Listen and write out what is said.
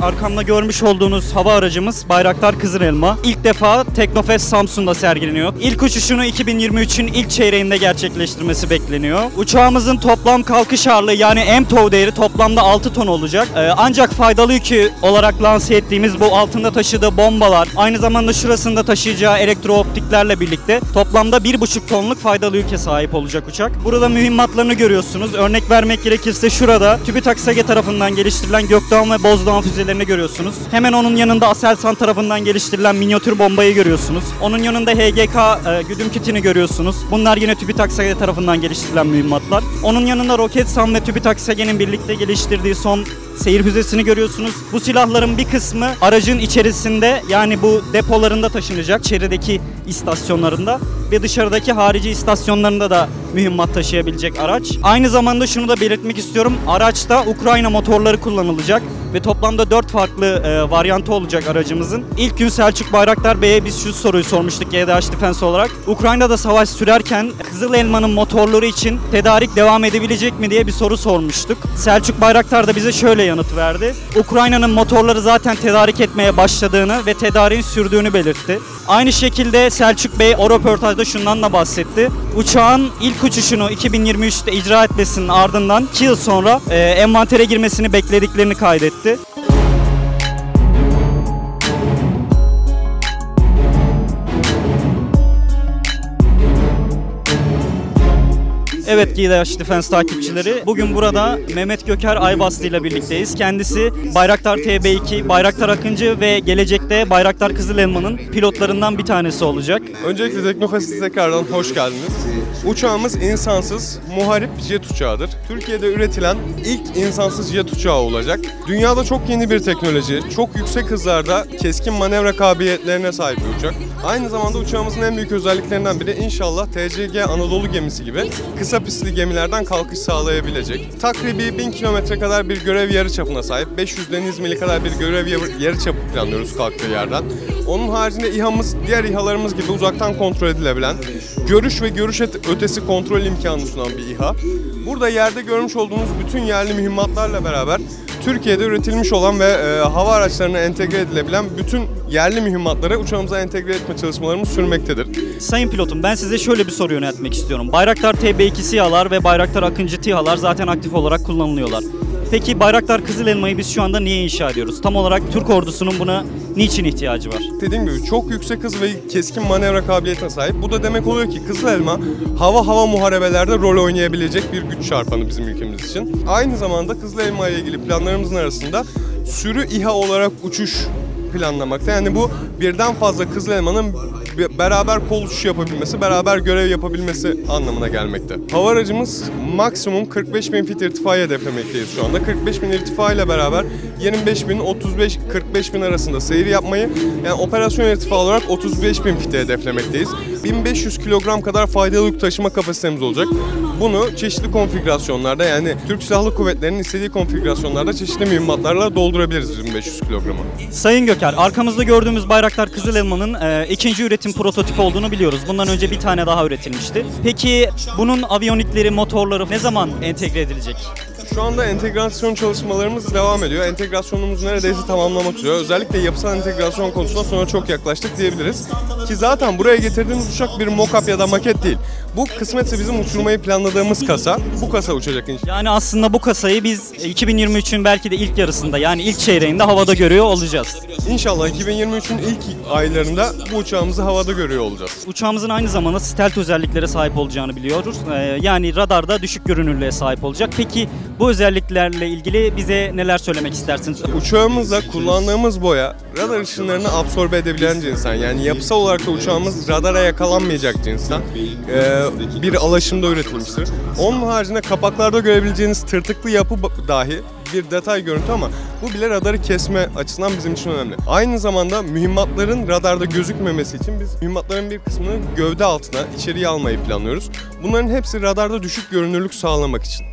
Arkamda görmüş olduğunuz hava aracımız Bayraktar Kızılelma. İlk defa Teknofest Samsun'da sergileniyor. İlk uçuşunu 2023'ün ilk çeyreğinde gerçekleştirmesi bekleniyor. Uçağımızın toplam kalkış ağırlığı yani MTOW değeri toplamda 6 ton olacak. Ee, ancak faydalı yükü olarak lanse ettiğimiz bu altında taşıdığı bombalar, aynı zamanda şurasında taşıyacağı elektrooptiklerle birlikte toplamda 1,5 tonluk faydalı yüke sahip olacak uçak. Burada mühimmatlarını görüyorsunuz. Örnek vermek gerekirse şurada TÜBİTAK SAGE tarafından geliştirilen Gökdoğan ve Bozdoğan füzelerini görüyorsunuz. Hemen onun yanında Aselsan tarafından geliştirilen minyatür bombayı görüyorsunuz. Onun yanında HGK e, güdüm kitini görüyorsunuz. Bunlar yine TÜBİTAK SAGE tarafından geliştirilen mühimmatlar. Onun yanında Roketsan ve TÜBİTAK SAGE'nin birlikte geliştirdiği son seyir füzesini görüyorsunuz. Bu silahların bir kısmı aracın içerisinde yani bu depolarında taşınacak içerideki istasyonlarında ve dışarıdaki harici istasyonlarında da mühimmat taşıyabilecek araç. Aynı zamanda şunu da belirtmek istiyorum. Araçta Ukrayna motorları kullanılacak ve toplamda 4 farklı e, varyantı olacak aracımızın. İlk gün Selçuk Bayraktar Bey'e biz şu soruyu sormuştuk GDH Defense olarak. Ukrayna'da savaş sürerken Kızıl Elma'nın motorları için tedarik devam edebilecek mi diye bir soru sormuştuk. Selçuk Bayraktar da bize şöyle yanıt verdi. Ukrayna'nın motorları zaten tedarik etmeye başladığını ve tedariğin sürdüğünü belirtti. Aynı şekilde Selçuk Bey o röportajda şundan da bahsetti. Uçağın ilk uçuşunu 2023'te icra etmesinin ardından 2 yıl sonra e, envantere girmesini beklediklerini kaydetti. Evet GDH Defense takipçileri. Bugün burada Mehmet Göker Aybaslı ile birlikteyiz. Kendisi Bayraktar TB2, Bayraktar Akıncı ve gelecekte Bayraktar Kızıl Elma'nın pilotlarından bir tanesi olacak. Öncelikle Teknofest'e tekrardan hoş geldiniz. Uçağımız insansız, muharip jet uçağıdır. Türkiye'de üretilen ilk insansız jet uçağı olacak. Dünyada çok yeni bir teknoloji, çok yüksek hızlarda keskin manevra kabiliyetlerine sahip bir uçak. Aynı zamanda uçağımızın en büyük özelliklerinden biri inşallah TCG Anadolu gemisi gibi kısa pistli gemilerden kalkış sağlayabilecek. Takribi 1000 kilometre kadar bir görev yarıçapına sahip, 500 deniz mili kadar bir görev yarı- yarıçapı planlıyoruz kalktığı yerden. Onun haricinde İHA'mız diğer İHA'larımız gibi uzaktan kontrol edilebilen, görüş ve görüş öte- ötesi kontrol imkanı sunan bir İHA. Burada yerde görmüş olduğunuz bütün yerli mühimmatlarla beraber Türkiye'de üretilmiş olan ve e, hava araçlarına entegre edilebilen bütün yerli mühimmatları uçağımıza entegre etme çalışmalarımız sürmektedir. Sayın pilotum ben size şöyle bir soru yöneltmek istiyorum. Bayraktar TB2 SİHA'lar ve Bayraktar Akıncı TİHA'lar zaten aktif olarak kullanılıyorlar. Peki Bayraktar Kızıl Elma'yı biz şu anda niye inşa ediyoruz? Tam olarak Türk ordusunun buna niçin ihtiyacı var? Dediğim gibi çok yüksek hız ve keskin manevra kabiliyetine sahip. Bu da demek oluyor ki Kızıl Elma hava hava muharebelerde rol oynayabilecek bir güç çarpanı bizim ülkemiz için. Aynı zamanda Kızıl Elma ile ilgili planlarımızın arasında sürü İHA olarak uçuş planlamakta. Yani bu birden fazla Kızıl Elma'nın beraber kol uçuşu yapabilmesi, beraber görev yapabilmesi anlamına gelmekte. Hava aracımız maksimum 45 bin fit irtifayı hedeflemekteyiz şu anda. 45 bin irtifa ile beraber 25 bin 35 45 bin arasında seyir yapmayı yani operasyon irtifa olarak 35 bin fiti hedeflemekteyiz. 1500 kilogram kadar faydalı yük taşıma kapasitemiz olacak. Bunu çeşitli konfigürasyonlarda yani Türk Silahlı Kuvvetleri'nin istediği konfigürasyonlarda çeşitli mühimmatlarla doldurabiliriz 1500 kilogramı. Sayın Göker, arkamızda gördüğümüz Bayraktar Kızıl Elma'nın e, ikinci üretim prototipi olduğunu biliyoruz. Bundan önce bir tane daha üretilmişti. Peki bunun aviyonikleri, motorları ne zaman entegre edilecek? Şu anda entegrasyon çalışmalarımız devam ediyor. Entegrasyonumuzu neredeyse tamamlamak üzere. Özellikle yapısal entegrasyon konusunda sonra çok yaklaştık diyebiliriz. Ki zaten buraya getirdiğimiz uçak bir mock-up ya da maket değil. Bu kısmetse bizim uçurmayı planladığımız kasa. Bu kasa uçacak inşallah. Yani aslında bu kasayı biz 2023'ün belki de ilk yarısında yani ilk çeyreğinde havada görüyor olacağız. İnşallah 2023'ün ilk aylarında bu uçağımızı havada görüyor olacağız. Uçağımızın aynı zamanda stealth özelliklere sahip olacağını biliyoruz. Ee, yani radarda düşük görünürlüğe sahip olacak. Peki bu özelliklerle ilgili bize neler söylemek istersiniz? Uçağımızda kullandığımız boya radar ışınlarını absorbe edebilen cinsten. Yani yapısal olarak da uçağımız radara yakalanmayacak cinsten ee, bir alaşımda üretilmiştir. Onun haricinde kapaklarda görebileceğiniz tırtıklı yapı dahi bir detay görüntü ama bu bile radarı kesme açısından bizim için önemli. Aynı zamanda mühimmatların radarda gözükmemesi için biz mühimmatların bir kısmını gövde altına içeriye almayı planlıyoruz. Bunların hepsi radarda düşük görünürlük sağlamak için.